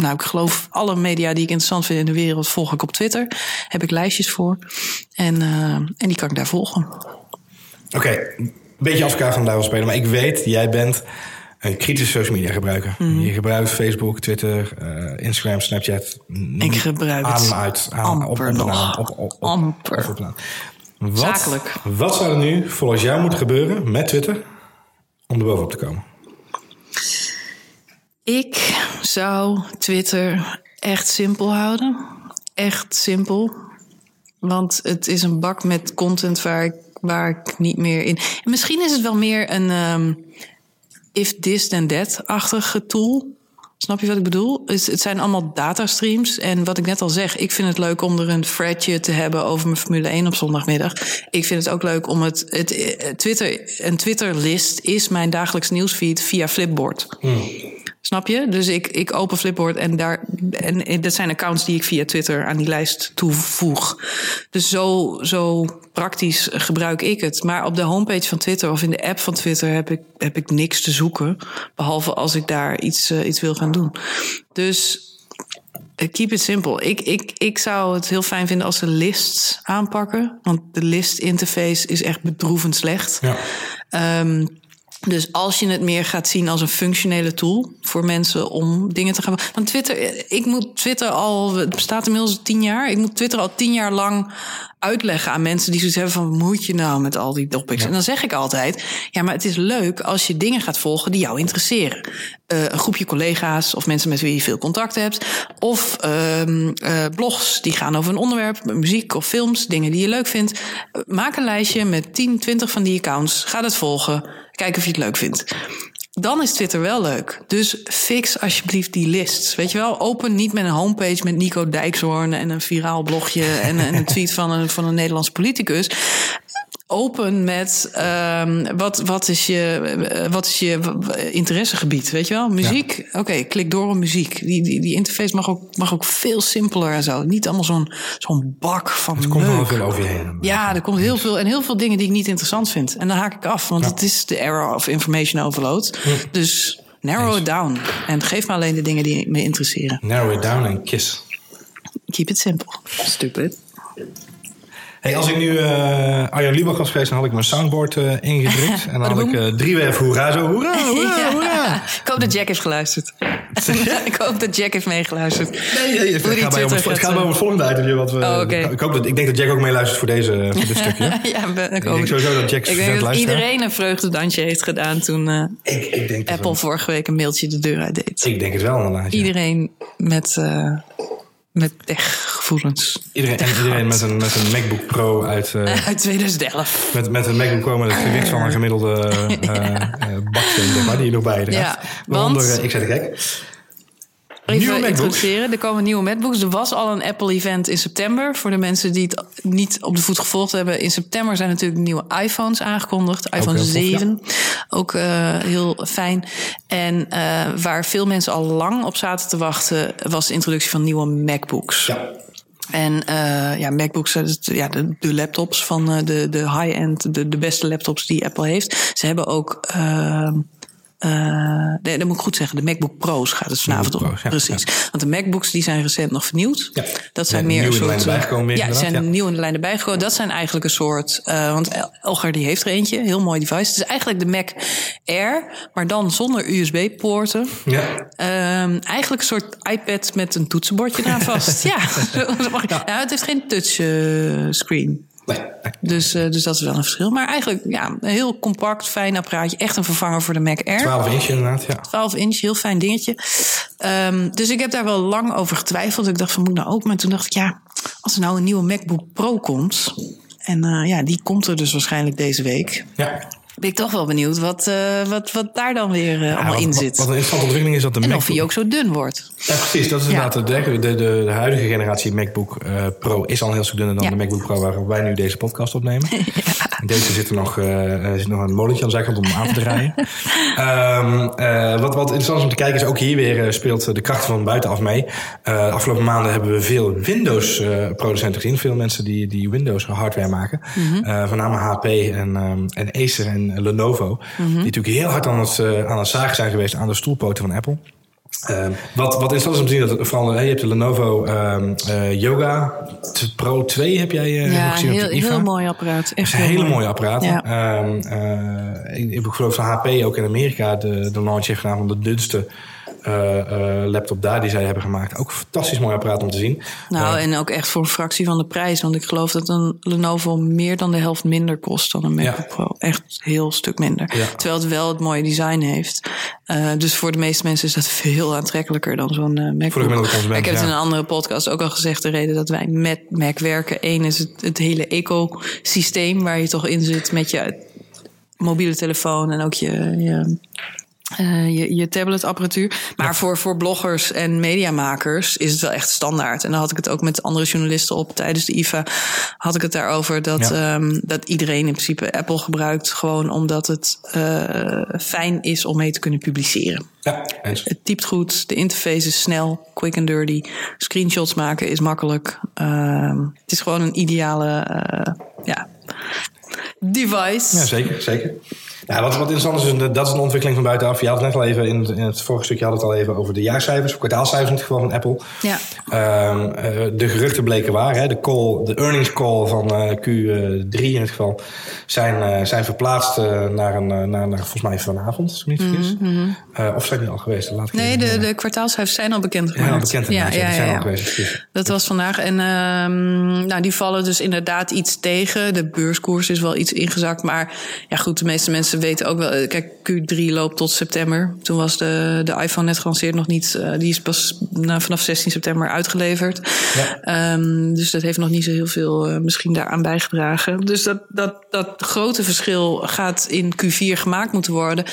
nou ik geloof alle media die ik interessant vind in de wereld volg ik op Twitter. Heb ik lijstjes voor. En, uh, en die kan ik daar volgen. Oké, okay. een beetje als elkaar van duivel spelen. Maar ik weet, jij bent een kritische social media gebruiker. Mm. Je gebruikt Facebook, Twitter, uh, Instagram, Snapchat. Ik gebruik aan, het uit, aan, amper op, nog. Op, op, op, amper. Op, wat, Zakelijk. Wat zou er nu volgens jou moeten gebeuren met Twitter om er bovenop te komen? Ik zou Twitter echt simpel houden. Echt simpel. Want het is een bak met content waar ik, waar ik niet meer in. En misschien is het wel meer een um, if this then that-achtige tool. Snap je wat ik bedoel? Het, zijn allemaal datastreams. En wat ik net al zeg, ik vind het leuk om er een threadje te hebben over mijn Formule 1 op zondagmiddag. Ik vind het ook leuk om het. het Twitter, een Twitter-list is mijn dagelijks nieuwsfeed via Flipboard. Hmm. Snap je? Dus ik, ik open Flipboard en daar. En dat zijn accounts die ik via Twitter aan die lijst toevoeg. Dus zo, zo praktisch gebruik ik het. Maar op de homepage van Twitter of in de app van Twitter heb ik, heb ik niks te zoeken. Behalve als ik daar iets, uh, iets wil gaan doen. Dus keep it simple. Ik, ik, ik zou het heel fijn vinden als ze lists aanpakken. Want de list interface is echt bedroevend slecht. Ja. Um, dus als je het meer gaat zien als een functionele tool voor mensen om dingen te gaan. Want Twitter, ik moet Twitter al, het bestaat inmiddels tien jaar. Ik moet Twitter al tien jaar lang uitleggen aan mensen die zoiets hebben van, moet je nou met al die topics? Ja. En dan zeg ik altijd, ja, maar het is leuk als je dingen gaat volgen die jou interesseren. Uh, een groepje collega's of mensen met wie je veel contact hebt. Of uh, uh, blogs die gaan over een onderwerp, muziek of films, dingen die je leuk vindt. Maak een lijstje met 10, 20 van die accounts. Ga dat volgen. Kijk of je het leuk vindt. Dan is Twitter wel leuk. Dus fix alsjeblieft die lists. Weet je wel, open niet met een homepage met Nico Dijkshoorn en een viraal blogje en, en een tweet van een, van een Nederlands politicus open met um, wat, wat, is je, wat is je interessegebied, weet je wel? Muziek, ja. oké, okay, klik door op muziek. Die, die, die interface mag ook, mag ook veel simpeler en zo. Niet allemaal zo'n zo'n bak van Er komt wel veel over je heen. Ja, er komt heel veel en heel veel dingen die ik niet interessant vind. En dan haak ik af, want ja. het is de era of information overload. Ja. Dus narrow it down en geef me alleen de dingen die me interesseren. Narrow it down en kiss. Keep it simple. Stupid. Hey, als ik nu uh, Arjan Lubach was geweest, dan had ik mijn soundboard uh, ingedrukt. En dan had ik uh, drie weer hoera, zo hoera, *laughs* hoera, ja. hoera. Ik hoop dat Jack heeft geluisterd. *laughs* *laughs* ik hoop dat Jack heeft meegeluisterd. Nee, nee het, gaat bij om het, het gaat bij om het volgende itemje. Wat we, oh, okay. ik, hoop dat, ik denk dat Jack ook meeluistert voor, deze, voor dit stukje. ja, ik, ik denk sowieso dat Jack Ik denk dat iedereen een vreugdedansje heeft gedaan toen ik, ik denk Apple vorige week een mailtje de deur uit deed. Ik denk het wel inderdaad. Iedereen met met tech-gevoelens. Iedereen, tech iedereen met een, met een MacBook Pro uit... Uh, *laughs* uit 2011. Met, met een MacBook Pro met het gewicht van een gemiddelde uh, ja. uh, baksteen, zeg maar, die je nog bij je ja, Waaronder, want, ik zet het gek. Even introduceren. Er komen nieuwe MacBooks. Er was al een Apple-event in september. Voor de mensen die het niet op de voet gevolgd hebben. In september zijn natuurlijk nieuwe iPhones aangekondigd. iPhone ook 7. Tof, ja. Ook uh, heel fijn. En uh, waar veel mensen al lang op zaten te wachten... was de introductie van nieuwe MacBooks. Ja. En uh, ja, MacBooks zijn ja, de, de laptops van de, de high-end, de, de beste laptops die Apple heeft. Ze hebben ook... Uh, nee, dat moet ik goed zeggen. De MacBook Pro's gaat het vanavond om. Ja, Precies. Ja. Want de MacBooks die zijn recent nog vernieuwd. Ja. Dat zijn meer nieuw een soort. in de lijn bijgekomen. Ja, zijn ja. nieuw in de lijn erbij gekomen. Dat zijn eigenlijk een soort. Uh, want Elgar die heeft er eentje. Heel mooi device. Het is eigenlijk de Mac Air, maar dan zonder USB-poorten. Ja. Um, eigenlijk een soort iPad met een toetsenbordje eraan vast. *laughs* *laughs* ja. Nou, het heeft geen touchscreen. Nee. Dus, uh, dus dat is wel een verschil. Maar eigenlijk ja, een heel compact, fijn apparaatje. Echt een vervanger voor de Mac Air. 12 inch inderdaad, ja. 12 inch, heel fijn dingetje. Um, dus ik heb daar wel lang over getwijfeld. Ik dacht van moet nou ook. Maar toen dacht ik ja, als er nou een nieuwe MacBook Pro komt. En uh, ja, die komt er dus waarschijnlijk deze week. Ja. Ben ik toch wel benieuwd wat, uh, wat, wat daar dan weer uh, allemaal wat, in zit. Wat een interessante ontwikkeling is dat de en MacBook... of hij ook zo dun wordt. Ja, precies. Dat is Ja. inderdaad de, de, de, huidige generatie MacBook eh, Pro is al heel stuk dunner dan Ja. de MacBook Pro waar wij nu deze podcast opnemen. *laughs* Deze zit er nog, eh, zit nog een molentje aan de zijkant om hem aan te draaien. *laughs* Ehm, eh, wat, wat interessant is om te kijken is ook hier weer eh, speelt de kracht van buitenaf mee. Eh, de afgelopen maanden hebben we veel Windows-producenten gezien. Veel mensen die, die Windows-hardware maken. Eh, voornamelijk HP en, ehm, en Acer en Lenovo. Die natuurlijk heel hard aan het, eh, aan het zagen zijn geweest aan de stoelpoten van Apple. Ehm, wat, wat interessant is om te zien, dat vooral, hè, je hebt de Lenovo ehm, eh, Yoga Pro 2 heb jij eh, nog Ja, gezien op heel, mooi apparaat. Echt heel hele mooi. mooie apparaten. Ja. Ehm, eh, ik, ik geloof dat HP ook in Amerika de, de launch heeft gedaan van de dunste eh, eh, laptop daar die zij hebben gemaakt. Ook een fantastisch mooi apparaat om te zien. Nou, Eh, en ook echt voor een fractie van de prijs. Want ik geloof dat een Lenovo meer dan de helft minder kost dan een MacBook Ja. Pro. Echt heel stuk minder. Ja. Terwijl het wel het mooie design heeft. Eh, dus voor de meeste mensen is dat *laughs* veel aantrekkelijker dan zo'n eh, MacBook. Voor de gemiddelde consument, ik heb het in een andere podcast ook al gezegd. De reden dat wij met Mac werken. Eén is het, het hele ecosysteem waar je toch in zit met je mobiele telefoon en ook je, je, eh, je, je tabletapparatuur. Maar voor, voor bloggers en mediamakers is het wel echt standaard. En dan had ik het ook met andere journalisten op tijdens de IFA. Had ik het daarover dat, Ja. ehm, dat iedereen in principe Apple gebruikt. Gewoon omdat het eh, fijn is om mee te kunnen publiceren. ja, eens. Het typt goed, de interface is snel, quick and dirty. Screenshots maken is makkelijk. Ehm, het is gewoon een ideale eh, ja, device. Ja, zeker, zeker. Ja, wat, wat interessant is, dat is een ontwikkeling van buitenaf. Je had het net al even, in het, in het vorige stukje had het al even over de jaarcijfers, kwartaalcijfers in het geval van Apple. Ja. Ehm, eh, de geruchten bleken waar. Hè? De, call, de earnings call van eh, Q3 in het geval zijn, eh, zijn verplaatst naar, een, naar, naar volgens mij vanavond, als ik me niet vergis. Eh, of zijn die al geweest? Laat ik Mhm, Nee, de, de kwartaalcijfers zijn al bekend Ja, gemaakt. al bekend inderdaad. Ja, zijn al geweest. excuus. Dat was vandaag. En ehm, nou, die vallen dus inderdaad iets tegen. De beurskoers is wel iets ingezakt. Maar ja, goed, de meeste mensen weten ook wel. eh, Kijk, Q3 loopt tot september. Toen was de, de iPhone net gelanceerd nog niet. eh, die is pas nou, vanaf 16 september uitgeleverd. Ja. Ehm, dus dat heeft nog niet zo heel veel eh, misschien daaraan bijgedragen. Dus dat, dat, dat grote verschil gaat in Q4 gemaakt moeten worden.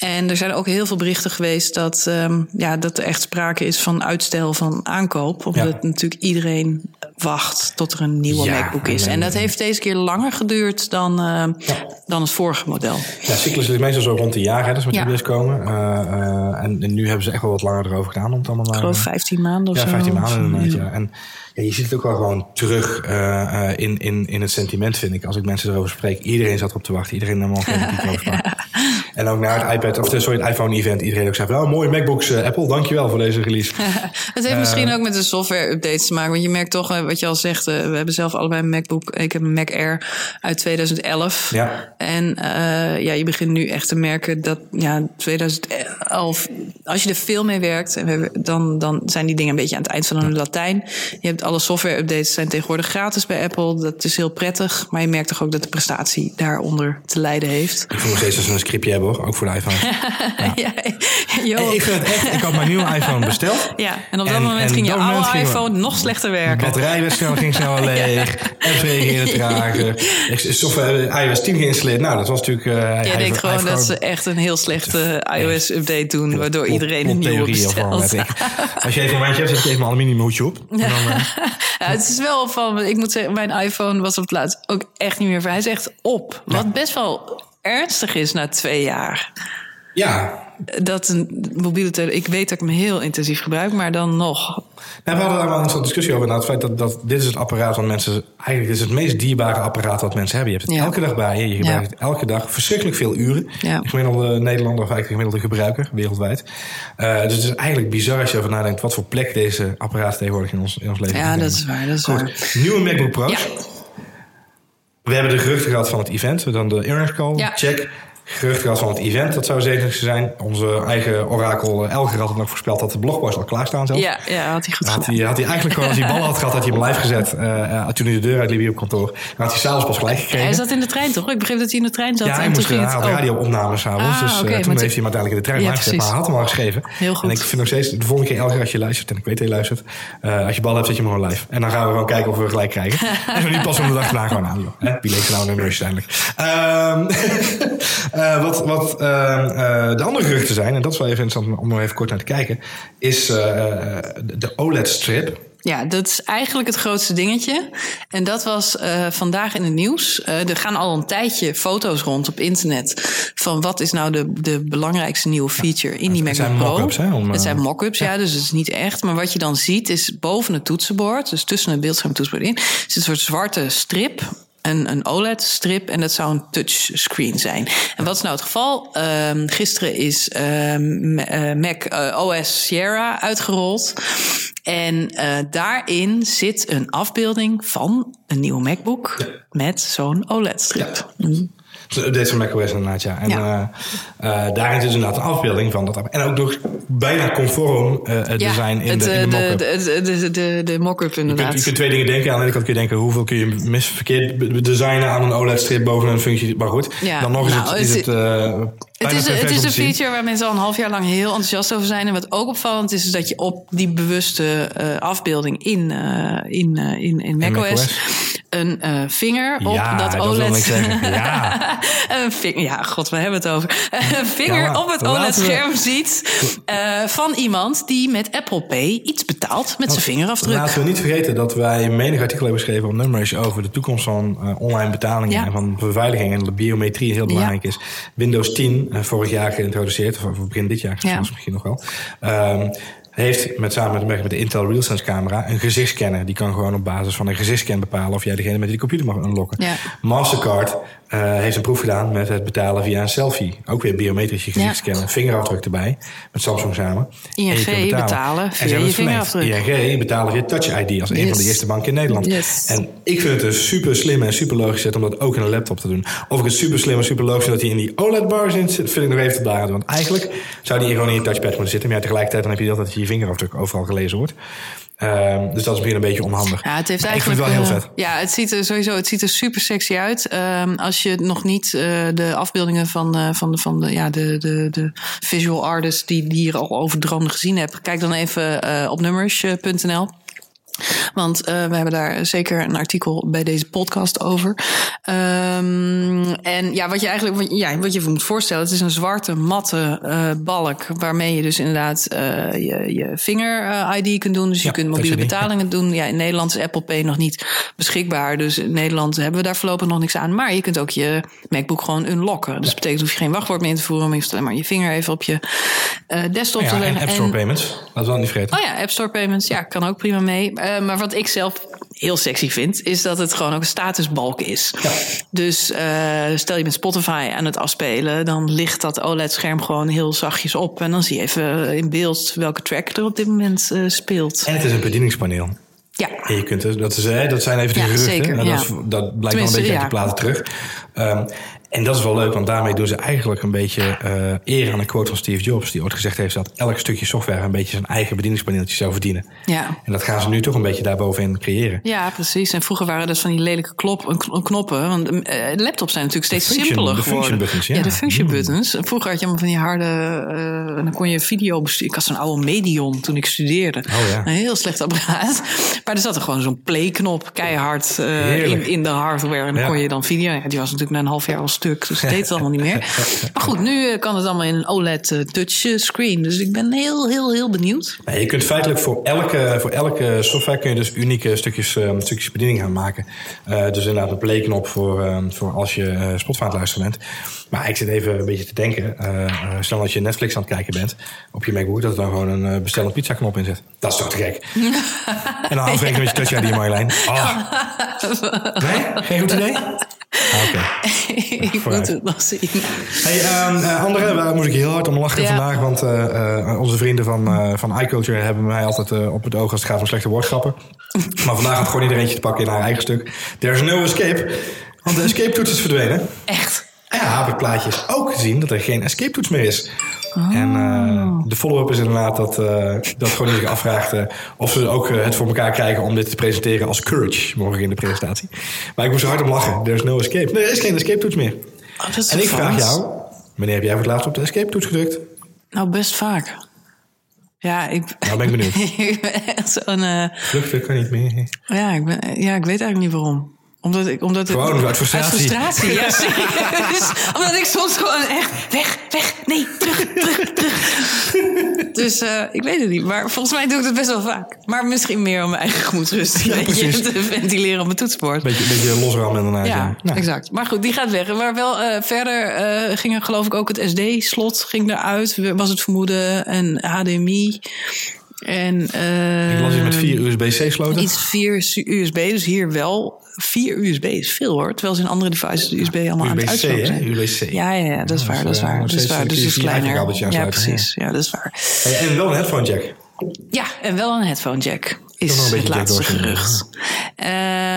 En er zijn ook heel veel berichten geweest dat, ehm, ja, dat er echt sprake is van uitstel van aankoop. Omdat Ja. natuurlijk iedereen wacht tot er een nieuwe Ja, MacBook is. en- En dat heeft deze keer langer geduurd dan, dan het vorige model. Ja, cyclus is meestal zo rond een jaar, hè, dat is met Ja. die komen. Eh, eh, en, en nu hebben ze echt wel wat langer erover gedaan om het allemaal. Ik geloof 15 maanden of Ja, zo. 15 maanden inderdaad, Ja. ja. En ja, je ziet het ook wel gewoon terug eh, eh, in, in, in het sentiment, vind ik. Als ik mensen erover spreek. Iedereen zat erop te wachten. Iedereen nam al piek *laughs* over. En ook naar het iPad, of sorry, het iPhone-event. Iedereen ook zei van, oh, mooie MacBooks, eh, Apple. Dankjewel voor deze release. *laughs* Het heeft misschien ook met de software-updates te maken. Want je merkt toch, eh, wat je al zegt, eh, we hebben zelf allebei een MacBook. Ik heb een Mac Air uit 2011. Ja. En eh, ja, je begint nu echt te merken dat ja, 2011, als je er veel mee werkt, dan, dan zijn die dingen een beetje aan het eind van hun Latijn. Je hebt alle software-updates zijn tegenwoordig gratis bij Apple. Dat is heel prettig. Maar je merkt toch ook dat de prestatie daaronder te lijden heeft. Ik voel nog steeds als we een scriptje hebben, hoor. Ook voor de iPhone. *laughs* Ja, ik vind het echt, ik had mijn nieuwe iPhone besteld. Ja, en op dat En- moment en ging je oude iPhone nog slechter werken. Batterij werd snel, ging snel *laughs* leeg. Apps reageerden trager. Ik- Software iOS 10 geïnstalleerd. Nou, dat was natuurlijk... eh, Jij denkt hij gewoon dat ze echt een heel slechte iOS-update doen, waardoor iedereen een nieuwe bestelt. *laughs* Als je even een mandje hebt, zet je even mijn aluminium hoedje op. Dan, eh, Ja, het is wel van, ik moet zeggen, mijn iPhone was op het laatst ook echt niet meer. Hij is echt op. Wat best wel ernstig is na twee jaar. ja, Dat een mobiele telefoon, ik weet dat ik hem heel intensief gebruik, maar dan nog. Nou, we hadden daar wel een soort discussie over. Nou, het feit dat, dat dit is het apparaat van mensen. Eigenlijk is het meest dierbare apparaat wat mensen hebben. Je hebt het Ja. elke dag bij je. Je gebruikt het elke dag verschrikkelijk veel uren. Ja. De gemiddelde Nederlander of eigenlijk de gemiddelde gebruiker wereldwijd. Eh, dus het is eigenlijk bizar als je over nadenkt wat voor plek deze apparaten tegenwoordig in ons, in ons leven Ja, dat is waar, dat is Goed, waar. nieuwe MacBook Pro's. We hebben de geruchten gehad van het event. Dan de earnings call. Ja. Check. Gerucht gehad van het event. Dat zou zeker zijn. Onze eigen orakel uh, Elger had het nog voorspeld dat de blogpost al klaarstaan zelf. Ja, ja, had hij goed had hij, had hij eigenlijk gewoon als hij ballen had gehad, had hij hem live gezet. Uh, toen hij de deur uitliep op kantoor. Dan had hij s'avonds pas gelijk gekregen. hij zat in de trein toch? Ik begreep dat hij in de trein zat. Ja, hij, moest, hij had radio-opnames s'avonds. Ah, dus okay, toen heeft hij hem uiteindelijk in de trein ja, gezet. Maar hij had hem al geschreven. Heel goed. En ik vind nog steeds, de volgende keer Elger als je luistert, en ik weet dat je luistert. als je ballen hebt, zet je hem gewoon live. En dan gaan we gewoon kijken of we gelijk krijgen. *laughs* en zo niet pas om de dag daarna gewoon aan. Joh. Wie leest nou een rush uiteindelijk? *laughs* Uh, wat wat uh, de andere geruchten zijn, en dat is wel even interessant om nog even kort naar te kijken, is uh, de OLED-strip. Ja, dat is eigenlijk het grootste dingetje. En dat was uh, vandaag in het nieuws. Uh, er gaan al een tijdje foto's rond op internet van wat is nou de, de belangrijkste nieuwe feature in die MacBook Pro. Mock-ups, hè, om, het zijn mock-ups, ja. ja. dus het is niet echt. Maar wat je dan ziet is boven het toetsenbord, dus tussen het beeldscherm en het toetsenbord in, is een soort zwarte strip een, een OLED-strip en dat zou een touchscreen zijn. En wat is nou het geval? Um, gisteren is um, Mac uh, OS Sierra uitgerold. En uh, daarin zit een afbeelding van een nieuwe MacBook met zo'n OLED-strip. Ja. De update van macOS inderdaad, ja. En ja. Uh, uh, daarin is inderdaad een afbeelding van dat. En ook nog bijna conform uh, design in, de, in de mock-up. De, de, de, de, de mock-up inderdaad. Je kunt, je kunt twee dingen denken. Aan de ene kant kun je denken, hoeveel kun je misverkeerd designen aan een OLED-strip boven een functie. Maar goed, ja. dan nog is nou, het... Is het, het is, het is een feature waar mensen al een half jaar lang heel enthousiast over zijn. En wat ook opvallend is, is dat je op die bewuste afbeelding in, in, in, in macOS een vinger op ja, dat OLED. *laughs* ja. een vinger, ja, god, we hebben het over. een vinger ja, op het OLED-scherm ziet van iemand die met Apple Pay iets betaalt met zijn vingerafdruk. Laten we niet vergeten dat wij menig artikel hebben geschreven op Numbers over de toekomst van online betalingen ja. en van beveiliging en de biometrie heel belangrijk is. Windows 10 uh, vorig jaar geïntroduceerd, of begin dit jaar ja. misschien nog wel. Um, heeft met, samen met, met de Intel RealSense camera een gezichtscanner. Die kan gewoon op basis van een gezichtscan bepalen of jij degene met die computer mag unlocken. Ja. Mastercard uh, heeft een proef gedaan met het betalen via een selfie. Ook weer biometrische gezichtscannen. Ja. Vingerafdruk erbij. Met Samsung samen. ING betalen. betalen via je vingerafdruk. ING betalen via Touch ID als een van de eerste banken in Nederland. Yes. En ik vind het dus super slim en super logisch om dat ook in een laptop te doen. Of ik het super slim en super logisch dat hij in die OLED-bar zit, vind ik nog even te blaren. Want eigenlijk zou die gewoon in je touchpad moeten zitten. Maar ja, tegelijkertijd dan heb je dat je je vingerafdruk overal gelezen wordt. Um, dus dat is misschien een beetje onhandig. Ja, het heeft maar eigenlijk ik vind het wel heel vet. Ja, het ziet er sowieso het ziet er super sexy uit. Um, als je nog niet uh, de afbeeldingen van, uh, van, de, van de, ja, de, de, de visual artists die, die hier al over gezien hebt, kijk dan even uh, op nummers.nl. Want uh, we hebben daar zeker een artikel bij deze podcast over. Um, en ja, wat je eigenlijk wat, ja, wat je moet voorstellen, het is een zwarte, matte uh, balk. Waarmee je dus inderdaad uh, je, je vinger-ID kunt doen. Dus je kunt mobiele betalingen doen. Ja, in Nederland is Apple Pay nog niet beschikbaar. Dus in Nederland hebben we daar voorlopig nog niks aan. Maar je kunt ook je MacBook gewoon unlocken. Dus dat betekent hoef je geen wachtwoord meer in te voeren. Maar je hoeft alleen maar je vinger even op je desktop ja, te leggen. En App Store en, Payments, dat is wel niet vergeten. Oh ja, App Store Payments, ja, kan ook prima mee. Maar wat ik zelf heel sexy vind, is dat het gewoon ook een statusbalk is. Ja. Dus uh, stel je met Spotify aan het afspelen, dan ligt dat OLED-scherm gewoon heel zachtjes op. En dan zie je even in beeld welke track er op dit moment uh, speelt. En het is een bedieningspaneel. Ja. En je kunt dus, dat, is, dat zijn even de ja, geruchten. Zeker, en ja. dat, is, dat blijkt wel een beetje uit de platen terug. Um, en dat is wel leuk, want daarmee doen ze eigenlijk een beetje uh, eer aan een quote van Steve Jobs. Die ooit gezegd heeft dat elk stukje software een beetje zijn eigen bedieningspaneeltje zou verdienen. Ja. En dat gaan ze nu toch een beetje daarbovenin creëren. Ja, precies. En vroeger waren dat van die lelijke klop, knoppen. Want uh, laptops zijn natuurlijk steeds function, simpeler de geworden. Buttons, ja. ja. de function buttons. Vroeger had je allemaal van die harde... Uh, dan kon je video besturen. Ik had zo'n oude Medion toen ik studeerde. Oh, ja. Een heel slecht apparaat. Maar er zat er gewoon zo'n play-knop keihard uh, in, in de hardware. En dan Ja. kon je dan video... Ja, die was natuurlijk na een half jaar al stuk. Dus het deed het allemaal niet meer. *laughs* Maar goed, nu eh, kan het allemaal in een OLED uh, touchscreen. Dus ik ben heel, heel, heel benieuwd. Je kunt feitelijk voor elke, voor elke software kun je dus unieke stukjes, um, stukjes bediening gaan maken. Uh, dus inderdaad een playknop voor, um, voor als je uh, Spotify luisteren bent. Maar ik zit even een beetje te denken. Uh, stel dat je Netflix aan het kijken bent op je MacBook, dat er dan gewoon een bestel een pizza knop in zit. Dat is toch te gek? *laughs* en dan afrekenen met je Touch ID, Marjolein. Oh. *laughs* Nee? Geen goed idee? Ah, Oké. *laughs* Okay. ik moet het nog zien. Hey, um, uh, andere, waar moet ik heel hard om lachen Ja. vandaag. Want uh, uh, onze vrienden van, uh, van iCulture hebben mij altijd uh, op het oog als het gaat om slechte woordgrappen. *laughs* maar vandaag had gewoon iedereen te pakken in haar eigen stuk. There's no escape. Want de escape toets is verdwenen. Echt. Ja, ja, op het plaatje is ook gezien dat er geen escape toets meer is. En uh, de follow-up is inderdaad dat, uh, dat gewoon zich afvraagt uh, of ze ook het voor elkaar krijgen om dit te presenteren als Courage morgen in de presentatie. Maar ik moest er hard om lachen. There's no escape. Nee, er is geen escape toets meer. Oh, en ik vraag jou, wanneer heb jij voor het laatst op de escape toets gedrukt? Nou, best vaak. Ja, ik, nou ben ik benieuwd. *laughs* ik ben echt zo'n... Vluchten kan niet meer. Ja ik, ben, ja, ik weet eigenlijk niet waarom omdat ik, omdat gewoon het, uit frustratie. Uit frustratie, ja, *laughs* serieus. omdat ik soms gewoon echt weg, weg, nee, terug, terug, terug. Dus uh, ik weet het niet. Maar volgens mij doe ik het best wel vaak. Maar misschien meer om mijn eigen gemoedsrust ja, *laughs* te ventileren op mijn toetsenbord. Beetje, beetje losrammen inderdaad. Ja, ja. Nou. exact. Maar goed, die gaat weg. Maar wel uh, verder uh, ging er geloof ik ook het SD-slot ging eruit. Was het vermoeden. En HDMI. En, uh, ik las hier met vier USB-C-sloten. Iets vier USB, dus hier wel vier USB is veel hoor. Terwijl ze in andere devices de USB allemaal aan het uitzoeken zijn. USB-C. Ja, ja, ja, dat is waar. Dat is waar. Dat is waar. Dus het is kleiner. Ja, precies. Ja, dat is waar. En wel een headphone jack. Ja, en wel een headphone jack. Is het laatste gerucht.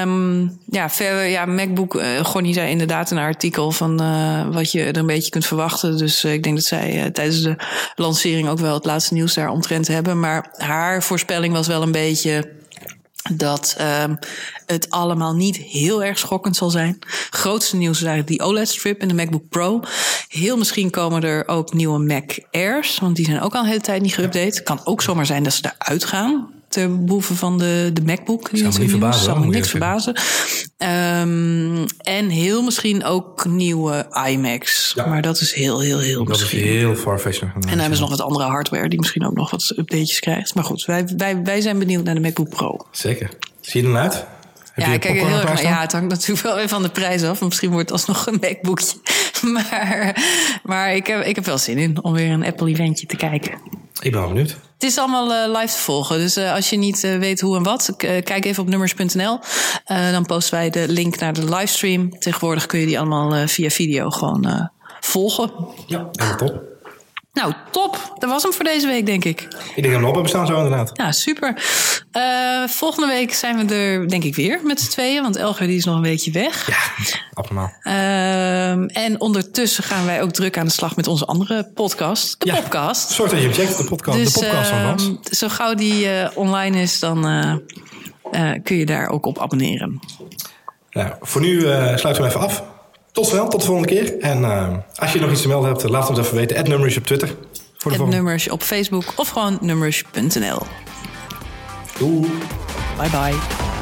Um, ja, verder, ja, MacBook. Uh, Gonnie zei inderdaad in een artikel van uh, wat je er een beetje kunt verwachten. Dus uh, ik denk dat zij tijdens de lancering ook wel het laatste nieuws daar omtrent hebben. Maar haar voorspelling was wel een beetje dat um, het allemaal niet heel erg schokkend zal zijn. Grootste nieuws is eigenlijk die OLED-strip in de MacBook Pro. Heel misschien komen er ook nieuwe Mac Airs, want die zijn ook al een hele tijd niet geüpdate. Kan ook zomaar zijn dat ze eruit gaan ter behoeve van de, de MacBook. Zou me niet verbazen. Me niks verbazen. Um, en heel misschien ook nieuwe iMacs. Ja. Maar dat is heel, heel, heel Dat misschien. is heel farfetched. En dan hebben ze nog wat andere hardware die misschien ook nog wat updates krijgt. Maar goed, wij, wij, wij zijn benieuwd naar de MacBook Pro. Zeker. Zie je eruit? Heb ja, je kijk, heel erg, ja, het hangt natuurlijk wel even van de prijs af. Misschien wordt het alsnog een MacBookje. *laughs* Maar, maar ik, heb, ik heb wel zin in om weer een Apple-eventje te kijken. Ik ben wel benieuwd. Het is allemaal uh, live te volgen. Dus uh, als je niet uh, weet hoe en wat, kijk even op nummers.nl. dan posten wij de link naar de livestream. Tegenwoordig kun je die allemaal via video gewoon volgen. Ja, helemaal top. Nou, top. Dat was hem voor deze week, denk ik. Ik denk dat we op hebben staan zo inderdaad. Ja, super. Uh, volgende week zijn we er, denk ik, weer met z'n tweeën. Want Elger die is nog een beetje weg. Ja, abnormaal. Uh, en ondertussen gaan wij ook druk aan de slag met onze andere podcast. De ja, podcast. Zorg dat je checkt, de podcast, dus, de podcast van Frans. Uh, zo gauw die uh, online is, dan uh, kun je daar ook op abonneren. Nou, voor nu sluiten we even af. Tot snel, tot de volgende keer. En uh, als je nog iets te melden hebt, laat ons even weten. Nummers op Twitter. Voor de nummers op Facebook of gewoon nummers.nl. Doei. Bye bye.